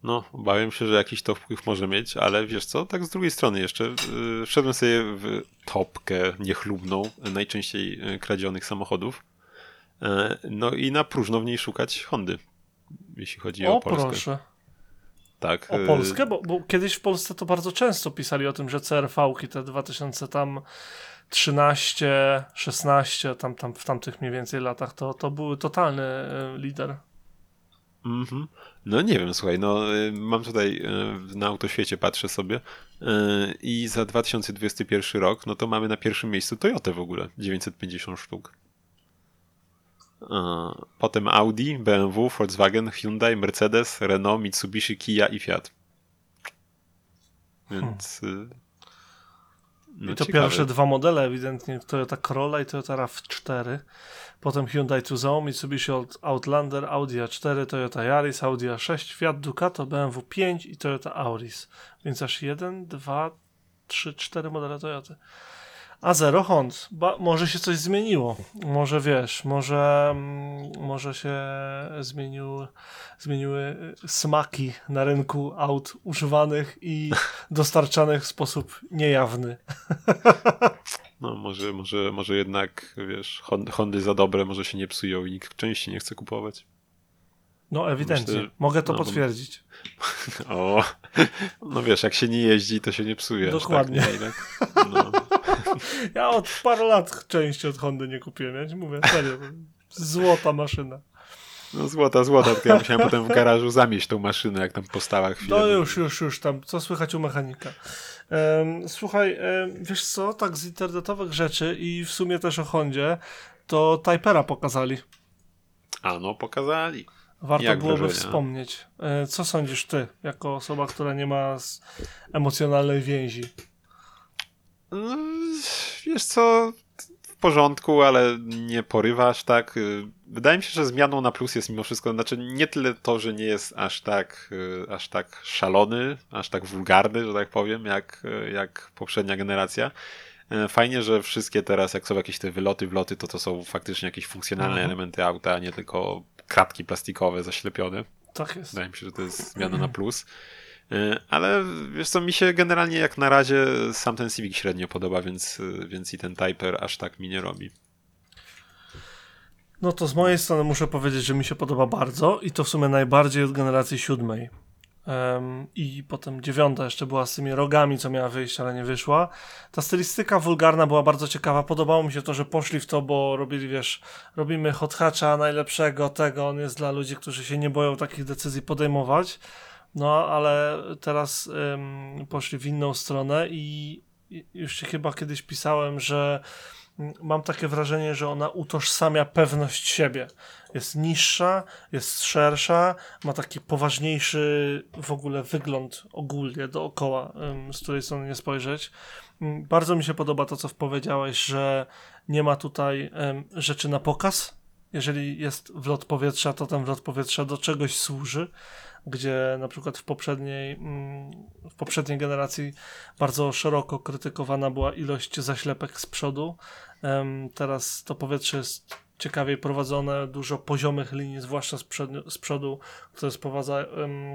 No, obawiam się, że jakiś to wpływ może mieć, ale wiesz co, tak z drugiej strony jeszcze yy, wszedłem sobie w topkę niechlubną najczęściej y, kradzionych samochodów. Yy, no i na próżno w niej szukać Hondy, jeśli chodzi o, o Polskę. proszę. Tak. O y, Polskę? Bo, bo, kiedyś w Polsce to bardzo często pisali o tym, że CRV-ki te 2000 tam 13, 16, tam, tam w tamtych mniej więcej latach, to, to były totalny y, lider. Mhm. No nie wiem, słuchaj, no y, mam tutaj na autoświecie patrzę sobie i za 2021 rok, no to mamy na pierwszym miejscu Toyota w ogóle, 950 sztuk. Potem Audi, BMW, Volkswagen, Hyundai, Mercedes, Renault, Mitsubishi, Kia i Fiat. Więc. Hmm. No I to ciekawe. pierwsze dwa modele, ewidentnie Toyota Corolla i Toyota RAV4. Potem Hyundai Tucson, Mitsubishi Outlander, Audi A4, Toyota Yaris, Audi A6, Fiat Ducato, BMW 5 i Toyota Auris. Więc aż jeden, dwa, trzy, cztery modele Toyoty. A zero Hond. Ba, może się coś zmieniło. Może wiesz, może, mm, może się zmienił, zmieniły smaki na rynku aut używanych i dostarczanych w sposób niejawny. No może, może, może jednak, wiesz, Hondy za dobre może się nie psują i nikt części nie chce kupować. No ewidentnie, Myślę, mogę to no, potwierdzić. O, no wiesz, jak się nie jeździ, to się nie psuje. Dokładnie. Tak, no. Ja od paru lat części od Hondy nie kupiłem, ja ci mówię, serio. Złota maszyna. No złota, złota, tylko ja musiałem potem w garażu zamieść tą maszynę, jak tam postała chwilę. No już, już, już tam, co słychać u mechanika. Um, słuchaj, um, wiesz co, tak z internetowych rzeczy i w sumie też o Hondzie, to Typera pokazali. A no, pokazali. Warto Jak byłoby wrażenia? wspomnieć. E, co sądzisz ty, jako osoba, która nie ma emocjonalnej więzi? No, wiesz co, w porządku, ale nie porywasz tak. Wydaje mi się, że zmianą na plus jest mimo wszystko, znaczy nie tyle to, że nie jest aż tak, aż tak szalony, aż tak wulgarny, że tak powiem, jak, jak poprzednia generacja. Fajnie, że wszystkie teraz, jak są jakieś te wyloty, wloty, to to są faktycznie jakieś funkcjonalne mhm. elementy auta, a nie tylko kratki plastikowe zaślepione. Tak jest. Wydaje mi się, że to jest zmiana na plus. E, ale wiesz co, mi się generalnie jak na razie sam ten Civic średnio podoba, więc, więc i ten Typer aż tak mi nie robi. No to z mojej strony muszę powiedzieć, że mi się podoba bardzo i to w sumie najbardziej od generacji siódmej. Um, I potem dziewiąta jeszcze była z tymi rogami, co miała wyjść, ale nie wyszła. Ta stylistyka wulgarna była bardzo ciekawa. Podobało mi się to, że poszli w to, bo robili, wiesz, robimy hot hatcha najlepszego, tego. On jest dla ludzi, którzy się nie boją takich decyzji podejmować. No, ale teraz um, poszli w inną stronę i już ci chyba kiedyś pisałem, że mam takie wrażenie, że ona utożsamia pewność siebie. Jest niższa, jest szersza, ma taki poważniejszy w ogóle wygląd ogólnie dookoła, z której strony nie spojrzeć. Bardzo mi się podoba to, co powiedziałeś, że nie ma tutaj rzeczy na pokaz. Jeżeli jest wlot powietrza, to ten wlot powietrza do czegoś służy gdzie na przykład w poprzedniej, mm, w poprzedniej generacji bardzo szeroko krytykowana była ilość zaślepek z przodu. Teraz to powietrze jest ciekawiej prowadzone, dużo poziomych linii, zwłaszcza z, przodu, z przodu które sprowadza,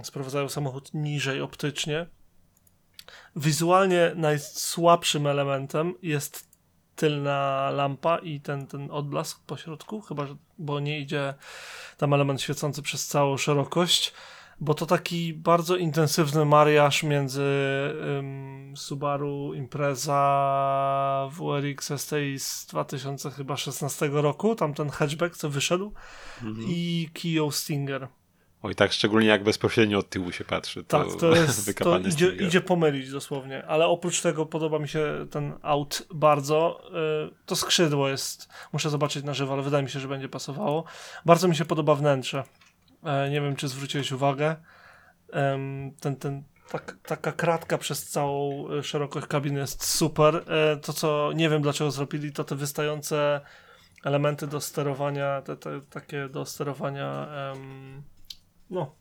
sprowadzają samochód niżej optycznie. Wizualnie najsłabszym elementem jest tylna lampa i ten, ten odblask po środku, chyba, że, bo nie idzie tam element świecący przez całą szerokość, bo to taki bardzo intensywny mariaż między um, Subaru Impreza WRX STI z 2016 roku, tam ten hatchback, co wyszedł, mhm. i Kia Stinger. Oj, tak, szczególnie jak bezpośrednio od tyłu się patrzy. To tak, to jest, to idzie, idzie pomylić dosłownie, ale oprócz tego podoba mi się ten aut bardzo. Y, to skrzydło jest, muszę zobaczyć na żywo, ale wydaje mi się, że będzie pasowało. Bardzo mi się podoba wnętrze. E, nie wiem, czy zwróciłeś uwagę. Ten, ten, tak, taka kratka przez całą e, szerokość kabiny jest super. E, to, co nie wiem dlaczego zrobili, to te wystające elementy do sterowania, te, te takie do sterowania um, no,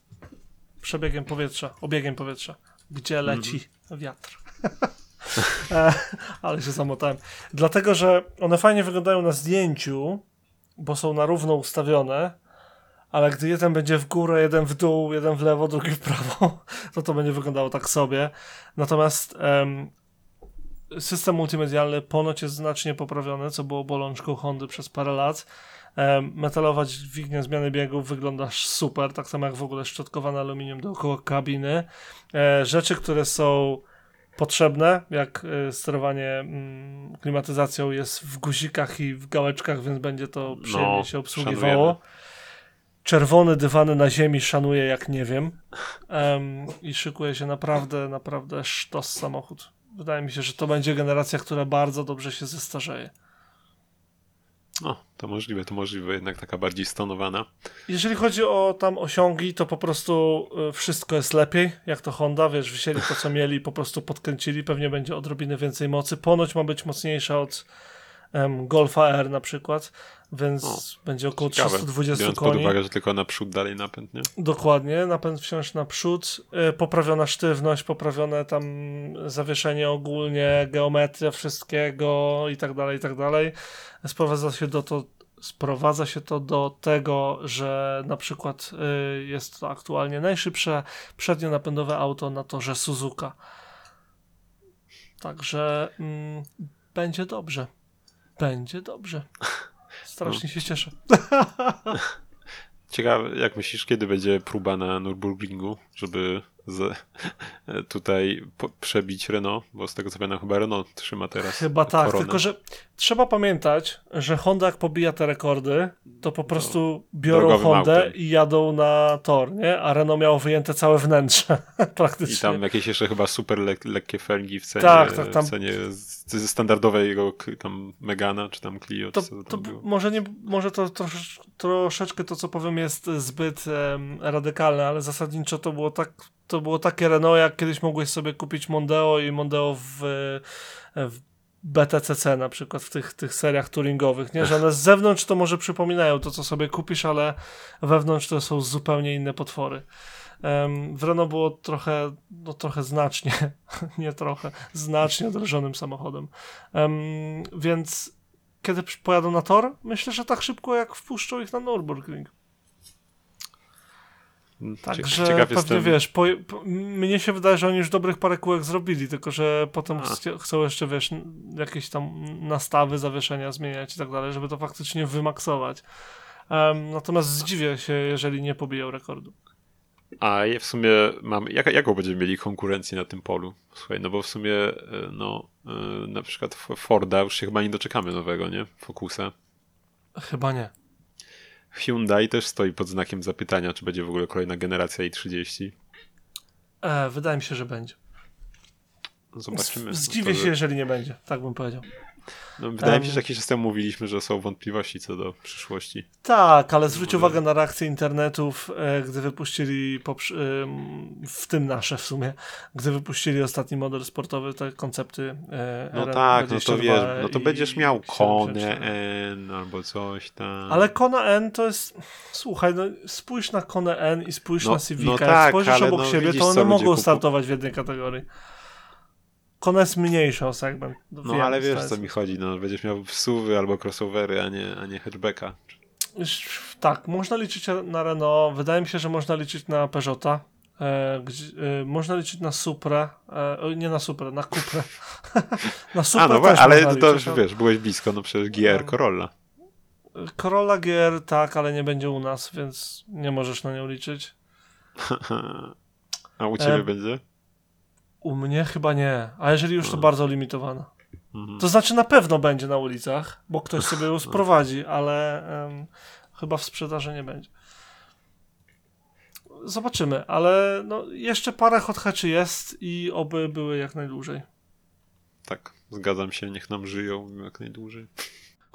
przebiegiem powietrza, obiegiem powietrza, gdzie mhm. leci mm wiatr. Ale się zamotałem. Dlatego, że one fajnie wyglądają na zdjęciu, bo są na równo ustawione, ale gdy jeden będzie w górę, jeden w dół, jeden w lewo, drugi w prawo, to to będzie wyglądało tak sobie. Natomiast um, system multimedialny ponoć jest znacznie poprawiony, co było bolączką Hondy przez parę lat. Um, metalowa dźwignia zmiany biegów wygląda super, tak samo jak w ogóle szczotkowane aluminium dookoła kabiny. E, rzeczy, które są potrzebne, jak e, sterowanie mm, klimatyzacją jest w guzikach i w gałeczkach, więc będzie to przyjemnie no, się obsługiwało. Szanujemy czerwone dywany na ziemi szanuje jak nie wiem um, i szykuje się naprawdę, naprawdę sztos samochód. Wydaje mi się, że to będzie generacja, która bardzo dobrze się zestarzeje. No, to możliwe, to możliwe, jednak taka bardziej stonowana. Jeżeli chodzi o tam osiągi, to po prostu y, wszystko jest lepiej, jak to Honda, wiesz, wzięli to, co mieli, po prostu podkręcili, pewnie będzie odrobinę więcej mocy. Ponoć ma być mocniejsza od um, Golfa R na przykład, więc o, będzie około ciekawe. 320 Biorąc koni. pod uwagę, że tylko naprzód dalej napęd, nie? Dokładnie, napęd wciąż naprzód, yy, poprawiona sztywność, poprawione tam zawieszenie ogólnie, geometria wszystkiego i tak dalej, i tak dalej. Sprowadza się do to sprowadza się to do tego, że na przykład y, jest to aktualnie najszybsze przednio-napędowe auto na torze Suzuka. Także mm, będzie dobrze. Będzie dobrze. Strasznie się cieszę. Ciekawe, jak myślisz, kiedy będzie próba na Nürburgringu, żeby z, tutaj po, przebić Renault, bo z tego co pamiętam chyba Renault trzyma teraz Chyba tak, koronę. tylko że trzeba pamiętać, że Honda jak pobija te rekordy, to po prostu no, biorą Hondę autem. i jadą na tor, nie? A Renault miało wyjęte całe wnętrze praktycznie. I tam jakieś jeszcze chyba super le lekkie felgi w cenie, tak, tak, tam... w cenie standardowego tam Megana, czy tam Clio. To, to może, nie, może to trosz, troszeczkę to, co powiem, jest zbyt um, radykalne, ale zasadniczo to było tak to było takie Renault, jak kiedyś mogłeś sobie kupić Mondeo i Mondeo w, w BTCC na przykład, w tych, tych seriach touringowych, nie? Że one z zewnątrz to może przypominają to, co sobie kupisz, ale wewnątrz to są zupełnie inne potwory. W Renault było trochę, no trochę znacznie, nie trochę, znacznie drożonym samochodem. Więc kiedy pojadą na tor, myślę, że tak szybko jak wpuszczą ich na Nürburgring. Także Ciekaw pewnie jestem... wiesz, po, po, mnie się wydaje, że oni już dobrych parę kółek zrobili, tylko że potem ch chcą jeszcze, wiesz, jakieś tam nastawy, zawieszenia zmieniać i tak dalej, żeby to faktycznie wymaksować. Um, natomiast zdziwię się, jeżeli nie pobiją rekordu. A w sumie mam, jak, jaką będziemy mieli konkurencję na tym polu? Słuchaj, no bo w sumie, e, no, e, na przykład Forda już się chyba nie doczekamy nowego, nie? Focusa. Chyba nie. Hyundai też stoi pod znakiem zapytania, czy będzie w ogóle kolejna generacja i30. E, wydaje mi się, że będzie. Zobaczymy. Zdziwię się, jeżeli nie będzie, tak bym powiedział. No, wydaje mi się, że jakiś czas temu mówiliśmy, że są wątpliwości co do przyszłości. Tak, ale zwróć uwagę na reakcję internetów, e, gdy wypuścili, w tym nasze w sumie, gdy wypuścili ostatni model sportowy, te koncepty e, No tak, no to wiesz, no to będziesz miał Kone N albo coś tam. Ale Kona N to jest, słuchaj, no spójrz na Kone N i spójrz no, na Civica, no tak, spojrzysz obok no, siebie, to one mogą startować w jednej kategorii. Kona jest mniejsza o segment. No ale wiesz co mi chodzi, no będziesz miał suwy albo crossovery, a nie, a nie hatchbacka. Tak, można liczyć na Renault, wydaje mi się, że można liczyć na Peugeota. E, gdzie, e, można liczyć na Supra, e, nie na Supra, na Cuprę. na Supra A, no też ale to, to już wiesz, byłeś blisko, no przecież GR no. Corolla. Corolla GR tak, ale nie będzie u nas, więc nie możesz na nią liczyć. A u ciebie e, będzie? U mnie chyba nie, a jeżeli już to no. bardzo limitowana. Mhm. To znaczy na pewno będzie na ulicach, bo ktoś sobie ją sprowadzi, ale um, chyba w sprzedaży nie będzie. Zobaczymy, ale no, jeszcze parę hot hatchy jest i oby były jak najdłużej. Tak, zgadzam się, niech nam żyją jak najdłużej.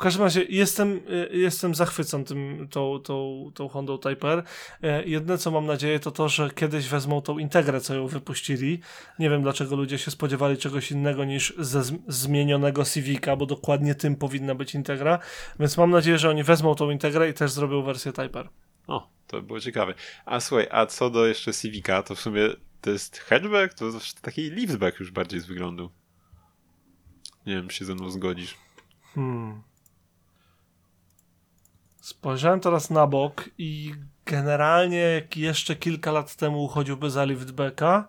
W każdym razie jestem, y, jestem zachwycony tym, tą, tą, tą Hondą Type R. E, Jedne co mam nadzieję to to, że kiedyś wezmą tą integrę, co ją wypuścili. Nie wiem dlaczego ludzie się spodziewali czegoś innego niż ze zmienionego Civica, bo dokładnie tym powinna być integra. Więc mam nadzieję, że oni wezmą tą integrę i też zrobią wersję Type R. O, to by było ciekawe. A słuchaj, a co do jeszcze Civica, to w sumie to jest hatchback? To taki liftback już bardziej z wyglądu. Nie wiem, czy się ze mną zgodzisz. Hmm. Spojrzałem teraz na bok i generalnie jak jeszcze kilka lat temu uchodziłby za liftbacka,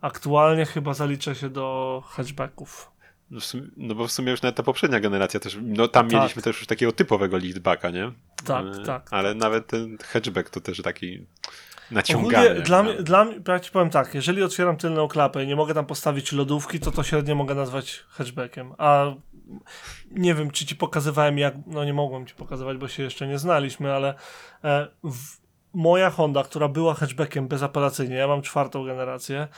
aktualnie chyba zalicza się do hatchbacków. No, sumie, no, bo w sumie już nawet ta poprzednia generacja też, no tam tak. mieliśmy też już takiego typowego liftbacka, nie? Tak, e, tak. Ale nawet ten hatchback to też taki naciągany. Ogólnie, dla, mnie, dla mnie, ja ci powiem tak, jeżeli otwieram tylną klapę i nie mogę tam postawić lodówki, to to średnio mogę nazwać hatchbackiem, a nie wiem, czy ci pokazywałem jak, no nie mogłem ci pokazywać, bo się jeszcze nie znaliśmy, ale e, w, moja Honda, która była hatchbackiem bezapelacyjnie, ja mam czwartą generację,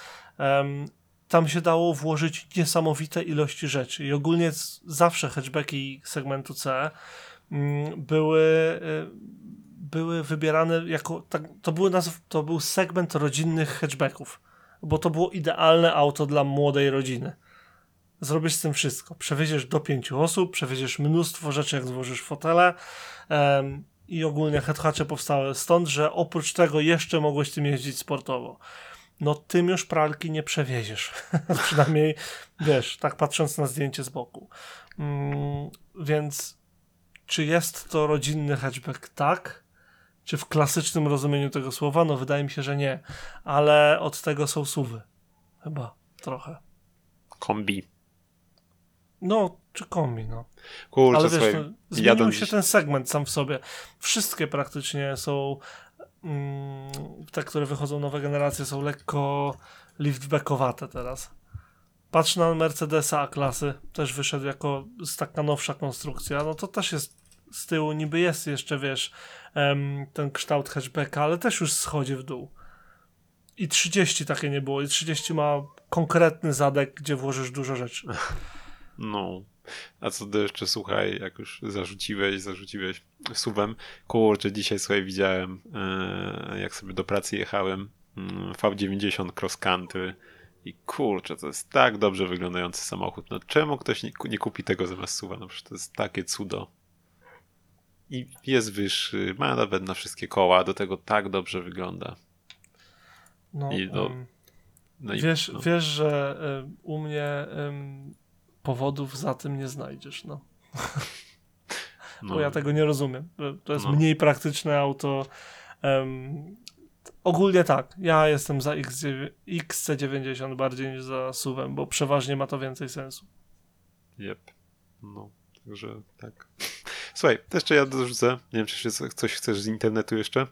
tam się dało włożyć niesamowite ilości rzeczy i ogólnie zawsze hatchbacki segmentu C mm, były e, były wybierane jako, tak, to, były nazw, to był segment rodzinnych hatchbacków, bo to było idealne auto dla młodej rodziny zrobisz z tym wszystko. Przewieziesz do pięciu osób, przewieziesz mnóstwo rzeczy, jak złożysz fotele um, i ogólnie headhatche powstały stąd, że oprócz tego jeszcze mogłeś tym jeździć sportowo. No tym już pralki nie przewieziesz. Przynajmniej, wiesz, tak patrząc na zdjęcie z boku. Mm, więc czy jest to rodzinny hatchback? Tak. Czy w klasycznym rozumieniu tego słowa? No wydaje mi się, że nie. Ale od tego są suwy. Chyba trochę. Kombi. No, czy kombi, no. Kurczę, Ale wiesz, no, zmienił się ten segment sam w sobie. Wszystkie praktycznie są mm, te, które wychodzą nowe generacje są lekko liftbackowate teraz. Patrz na Mercedesa A-klasy, też wyszedł jako taka nowsza konstrukcja, no to też jest z tyłu niby jest jeszcze, wiesz, ten kształt hatchbacka, ale też już schodzi w dół. I 30 takie nie było. I 30 ma konkretny zadek, gdzie włożysz dużo rzeczy. No. A co do jeszcze, słuchaj, jak już zarzuciłeś, zarzuciłeś suwem. Kurczę, dzisiaj słuchaj, widziałem, e, jak sobie do pracy jechałem, mm, V90 cross country i kurczę, to jest tak dobrze wyglądający samochód. No czemu ktoś nie, nie kupi tego zamiast suwa? No przecież to jest takie cudo. I jest wyższy, ma nawet na wszystkie koła, do tego tak dobrze wygląda. No, I no, wiesz, no. wiesz, że y, u mnie powodów za tym nie znajdziesz, no. no. Bo ja tego nie rozumiem. To jest no. mniej praktyczne auto. Um, ogólnie tak, ja jestem za XC90 bardziej niż za SUVem, bo przeważnie ma to więcej sensu. Jep. No, także tak. Słuchaj, to jeszcze ja dorzucę. Nie wiem, czy coś chcesz z internetu jeszcze?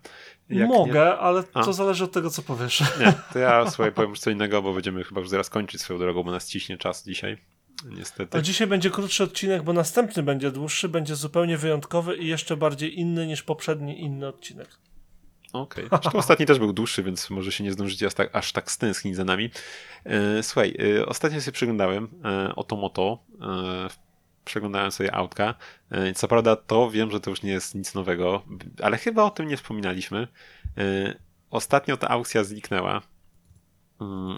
Jak Mogę, nie... ale A. to zależy od tego, co powiesz. Nie, to ja słuchaj, powiem już co innego, bo będziemy chyba już zaraz kończyć swoją drogą, bo nas ciśnie czas dzisiaj. Niestety. A dzisiaj będzie krótszy odcinek, bo następny będzie dłuższy, będzie zupełnie wyjątkowy i jeszcze bardziej inny niż poprzedni inny odcinek. Okej. Okay. Zresztą ostatni też był dłuższy, więc może się nie zdążycie aż tak, aż tak stęsknić za nami. E, słuchaj, e, ostatnio sobie przeglądałem e, Oto Moto. E, przeglądałem sobie autka. Co prawda to wiem, że to już nie jest nic nowego, ale chyba o tym nie wspominaliśmy. Ostatnio ta aukcja zniknęła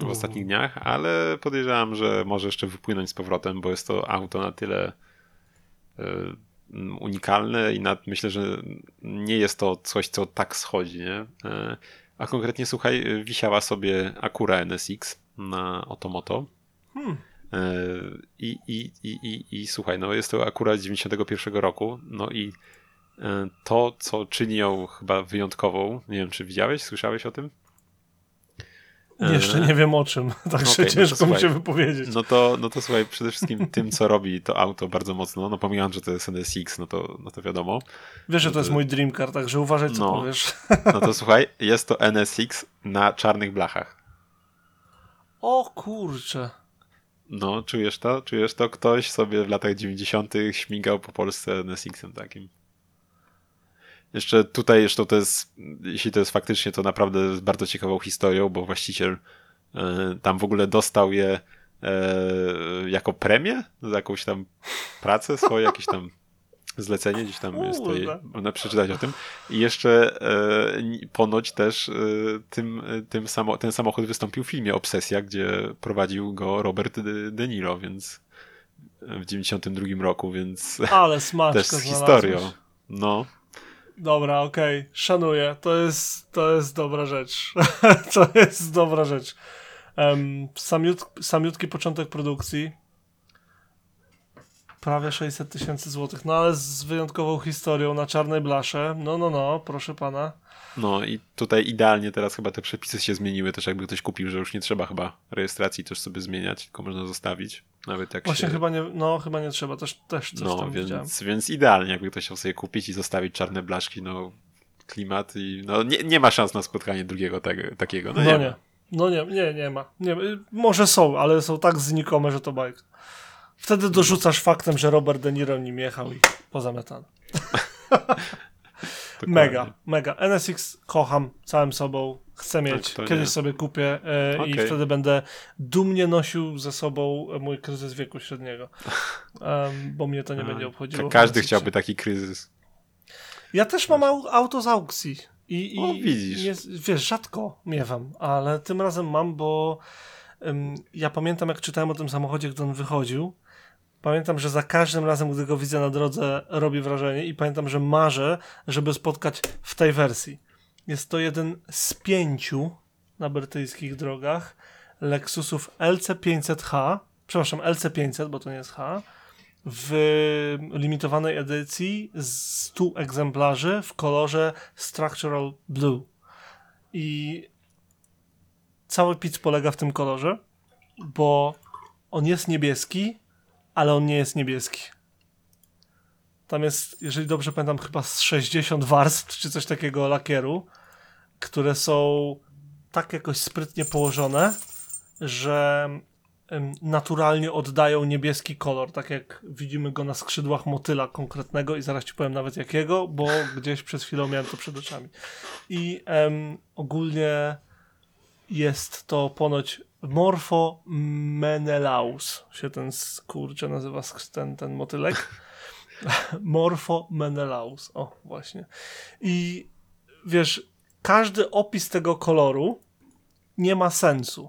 w ostatnich dniach, ale podejrzewam, że może jeszcze wypłynąć z powrotem, bo jest to auto na tyle e, unikalne i nad, myślę, że nie jest to coś, co tak schodzi, nie? E, a konkretnie, słuchaj, wisiała sobie Acura NSX na Otomoto. Hmm. E, I, i, i, i, I słuchaj, no jest to Acura 91 roku, no i to, co czyni ją chyba wyjątkową, nie wiem, czy widziałeś, słyszałeś o tym? Jeszcze nie wiem o czym, także okay, ciężko no mi się wypowiedzieć. No to, no to słuchaj, przede wszystkim tym, co robi to auto bardzo mocno, no pomijając, że to jest NSX, no to, no to wiadomo. Wiesz, że to jest mój dream car, także uważaj, co no, powiesz. No to słuchaj, jest to NSX na czarnych blachach. O kurczę. No, czujesz to? Czujesz to? Ktoś sobie w latach 90. śmigał po Polsce NSX-em takim. Jeszcze tutaj, jeszcze to jest, jeśli to jest faktycznie, to naprawdę bardzo ciekawą historią, bo właściciel e, tam w ogóle dostał je e, jako premię za jakąś tam pracę swoją, jakieś tam zlecenie, gdzieś tam jest tutaj, można przeczytać o tym. I jeszcze e, ponoć też e, tym, tym samo, ten samochód wystąpił w filmie Obsesja, gdzie prowadził go Robert De Niro, więc w 92 roku, więc Ale też z historią. No. Dobra, okej, okay. szanuję. To jest, to jest dobra rzecz. to jest dobra rzecz. Um, samiut, samiutki początek produkcji. Prawie 600 tysięcy złotych, no ale z wyjątkową historią na czarnej blasze. No, no, no, proszę pana. No i tutaj idealnie teraz chyba te przepisy się zmieniły, też jakby ktoś kupił, że już nie trzeba chyba rejestracji też sobie zmieniać, tylko można zostawić. Nawet jak Właśnie się... chyba nie, no chyba nie trzeba, też, też coś no, tam więc, widziałem. więc idealnie jakby ktoś chciał sobie kupić i zostawić czarne blaszki, no klimat i no nie, nie ma szans na spotkanie drugiego tego, takiego. No, no nie. nie. No nie, nie, nie ma. Nie, może są, ale są tak znikome, że to bajka. Wtedy dorzucasz faktem, że Robert De Niro nim jechał i pozamiatany. mega, mega. NSX kocham całym sobą, chcę tak, mieć, kiedyś nie. sobie kupię e, okay. i wtedy będę dumnie nosił ze sobą mój kryzys wieku średniego, um, bo mnie to nie A, będzie obchodziło. Każdy chciałby taki kryzys. Ja też mam auto z aukcji i, i o, widzisz. Nie, wiesz, rzadko miewam, ale tym razem mam, bo um, ja pamiętam jak czytałem o tym samochodzie, gdy on wychodził Pamiętam, że za każdym razem, gdy go widzę na drodze, robi wrażenie i pamiętam, że marzę, żeby spotkać w tej wersji. Jest to jeden z pięciu na brytyjskich drogach Lexusów LC500H, przepraszam, LC500, bo to nie jest H, w limitowanej edycji z 100 egzemplarzy w kolorze Structural Blue. I cały pitch polega w tym kolorze, bo on jest niebieski, ale on nie jest niebieski. Tam jest, jeżeli dobrze pamiętam, chyba z 60 warstw czy coś takiego lakieru, które są tak jakoś sprytnie położone, że naturalnie oddają niebieski kolor, tak jak widzimy go na skrzydłach motyla konkretnego i zaraz ci powiem nawet jakiego, bo gdzieś przez chwilę miałem to przed oczami. I em, ogólnie jest to ponoć Morpho Menelaus się ten kurczę nazywa ten, ten motylek. Morpho Menelaus. O, właśnie. I wiesz, każdy opis tego koloru nie ma sensu.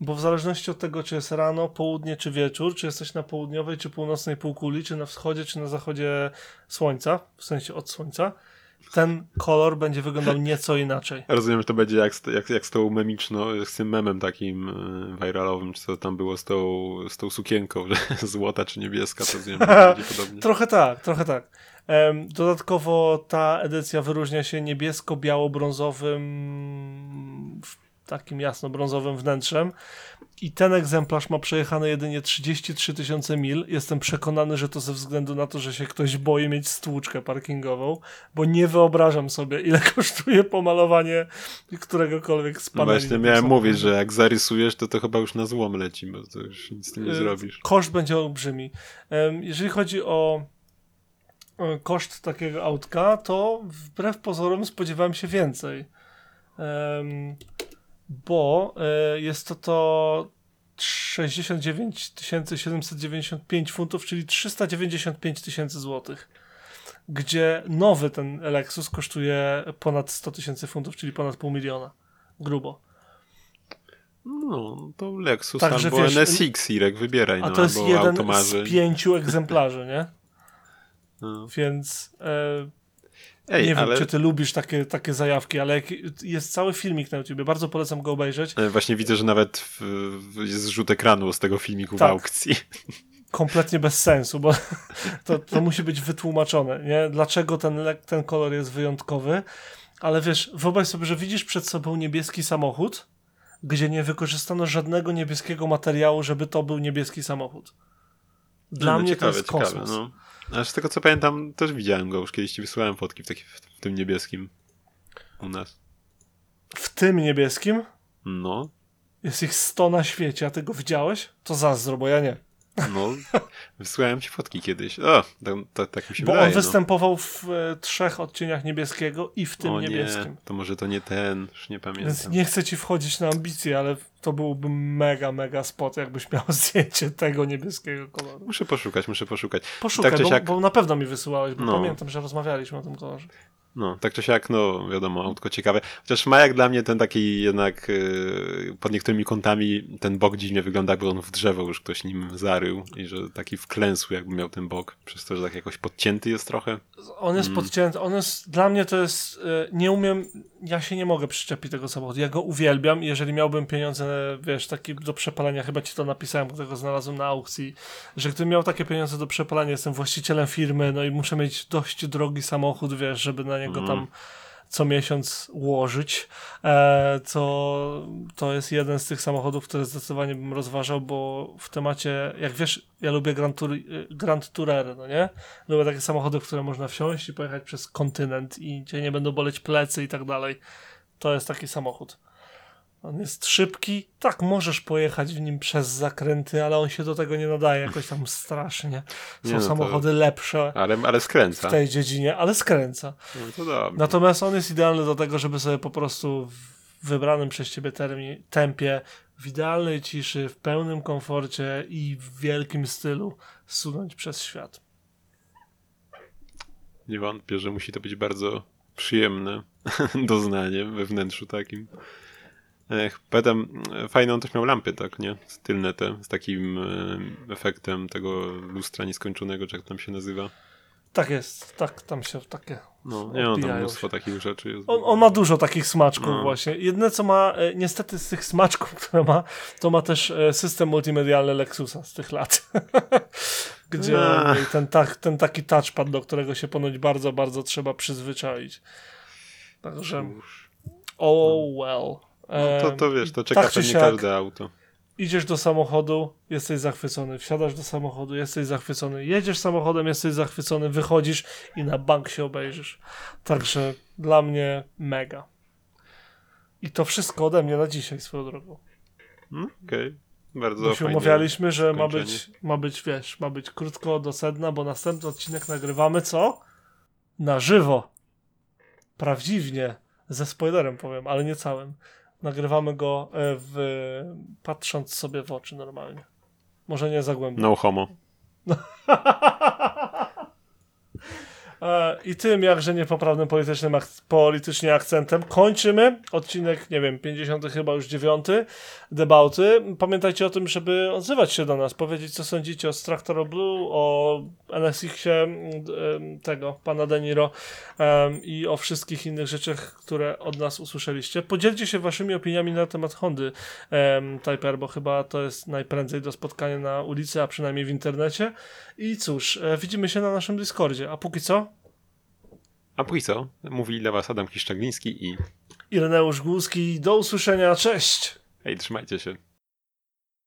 Bo w zależności od tego, czy jest rano, południe czy wieczór, czy jesteś na południowej czy północnej półkuli, czy na wschodzie, czy na zachodzie słońca, w sensie od słońca, ten kolor będzie wyglądał nieco inaczej. Rozumiem, że to będzie jak, jak, jak z tą memiczną, z tym memem takim e, viralowym, czy co tam było z tą, z tą sukienką, że złota czy niebieska, to wiem, będzie podobnie. trochę tak, trochę tak. Dodatkowo ta edycja wyróżnia się niebiesko-biało-brązowym takim jasno-brązowym wnętrzem i ten egzemplarz ma przejechane jedynie 33 tysiące mil. Jestem przekonany, że to ze względu na to, że się ktoś boi mieć stłuczkę parkingową, bo nie wyobrażam sobie, ile kosztuje pomalowanie któregokolwiek z paneli. No właśnie miałem mówić, że jak zarysujesz, to to chyba już na złom leci, bo to już nic z tym nie y, zrobisz. Koszt będzie olbrzymi. Jeżeli chodzi o koszt takiego autka, to wbrew pozorom spodziewałem się więcej bo y, jest to to 69 795 funtów, czyli 395 tysięcy złotych. Gdzie nowy ten Lexus kosztuje ponad 100 tysięcy funtów, czyli ponad pół miliona. Grubo. No, to Lexus Także, albo wiesz, NSX, Irek, wybieraj. A no, to jest jeden automarzy. z pięciu egzemplarzy, nie? No. Więc e, Ej, nie wiem, ale... czy ty lubisz takie, takie zajawki, ale jest cały filmik na YouTubie, bardzo polecam go obejrzeć. E, właśnie widzę, że nawet w, w jest rzut ekranu z tego filmiku tak. w aukcji. Kompletnie bez sensu, bo to, to musi być wytłumaczone, nie? Dlaczego ten, ten kolor jest wyjątkowy, ale wiesz, wyobraź sobie, że widzisz przed sobą niebieski samochód, gdzie nie wykorzystano żadnego niebieskiego materiału, żeby to był niebieski samochód. Dla no, mnie ciekawe, to jest kosmos. Ciekawe, no. Ale z tego co pamiętam, też widziałem go już kiedyś ci wysłałem fotki w, taki, w tym niebieskim u nas. W tym niebieskim? No. Jest ich 100 na świecie, a ty go widziałeś? To zazdro, bo ja nie. No, wysłałem ci fotki kiedyś. O, to, to, tak mi się Bo wydaje. on no. występował w e, trzech odcieniach niebieskiego i w tym o, niebieskim. Nie, to może to nie ten, już nie pamiętam. Więc nie chcę ci wchodzić na ambicje, ale to byłby mega, mega spot, jakbyś miał zdjęcie tego niebieskiego koloru. Muszę poszukać, muszę poszukać. Poszukaj, tak, bo, siak... bo, na pewno mi wysyłałeś, bo no. pamiętam, że rozmawialiśmy o tym kolorze. No, tak czy siak, no wiadomo, autko ciekawe. Chociaż ma jak dla mnie ten taki jednak yy, pod niektórymi kątami ten bok dziwnie wygląda, jakby on w drzewo już ktoś nim zarył i że taki wklęsły jakby miał ten bok, przez to, że tak jakoś podcięty jest trochę. On jest mm. podcięty, on jest, dla mnie to jest, yy, nie umiem, ja się nie mogę przyczepić tego samochodu, ja go uwielbiam jeżeli miałbym pieniądze, wiesz, takie do przepalania, chyba ci to napisałem, którego znalazłem na aukcji, że gdybym miał takie pieniądze do przepalania, jestem właścicielem firmy, no i muszę mieć dość drogi samochód, wiesz, żeby na niego mm. tam co miesiąc ułożyć, e, co to jest jeden z tych samochodów, które zdecydowanie bym rozważał, bo w temacie, jak wiesz, ja lubię Grand, Tour, Grand Tourer, no nie? Lubię takie samochody, w które można wsiąść i pojechać przez kontynent i cię nie będą boleć plecy i tak dalej. To jest taki samochód. On jest szybki. Tak, możesz pojechać w nim przez zakręty, ale on się do tego nie nadaje jakoś tam strasznie. Są no samochody lepsze. Ale, ale skręca. W tej dziedzinie, ale skręca. No to. Natomiast on jest idealny do tego, żeby sobie po prostu w wybranym przez ciebie termi, tempie, w idealnej ciszy, w pełnym komforcie i w wielkim stylu sunąć przez świat. Nie wątpię, że musi to być bardzo przyjemne doznanie we wnętrzu takim. Ech, pamiętam, fajną on też miał lampy, tak, nie? Tylne te, z takim e, efektem tego lustra nieskończonego, czy jak tam się nazywa. Tak jest, tak, tam się takie. No, nie, on tam mnóstwo takich rzeczy jest. On, on, ma dużo takich smaczków, no. właśnie. Jedne, co ma, e, niestety z tych smaczków, które ma, to ma też e, system multimedialny Lexusa z tych lat. Gdzie ten, ta, ten taki touchpad, do którego się ponoć bardzo, bardzo trzeba przyzwyczaić. Także. Oh well. No to, to wiesz, to czeka tak pewnie każde auto. Idziesz do samochodu, jesteś zachwycony, wsiadasz do samochodu, jesteś zachwycony, jedziesz samochodem, jesteś zachwycony, wychodzisz i na bank się obejrzysz. Także dla mnie mega. I to wszystko ode mnie na dzisiaj swoją drogą. Mm, okej. Okay. Bardzo Bo się umawialiśmy, że ma być, ma być, wiesz, ma być krótko do sedna, bo następny odcinek nagrywamy co? Na żywo. Prawdziwnie. Ze spoilerem powiem, ale nie całym. Nagrywamy go e, w, patrząc sobie w oczy normalnie. Może nie za głęboko. No homo. E, I tym jakże niepoprawnym politycznym ak politycznie akcentem kończymy odcinek, nie wiem, 50 chyba już 9 debauty. Pamiętajcie o tym, żeby odzywać się do nas, powiedzieć co sądzicie o Structural Blue, o NSX-ie tego, pana Deniro i o wszystkich innych rzeczach, które od nas usłyszeliście. Podzielcie się waszymi opiniami na temat Hondy um, bo chyba to jest najprędzej do spotkania na ulicy, a przynajmniej w internecie. I cóż, e, widzimy się na naszym Discordzie. A póki co? A póki co, mówili dla was Adam Kiszczagliński i Ireneusz Głuski. Do usłyszenia, cześć! Hej, trzymajcie się.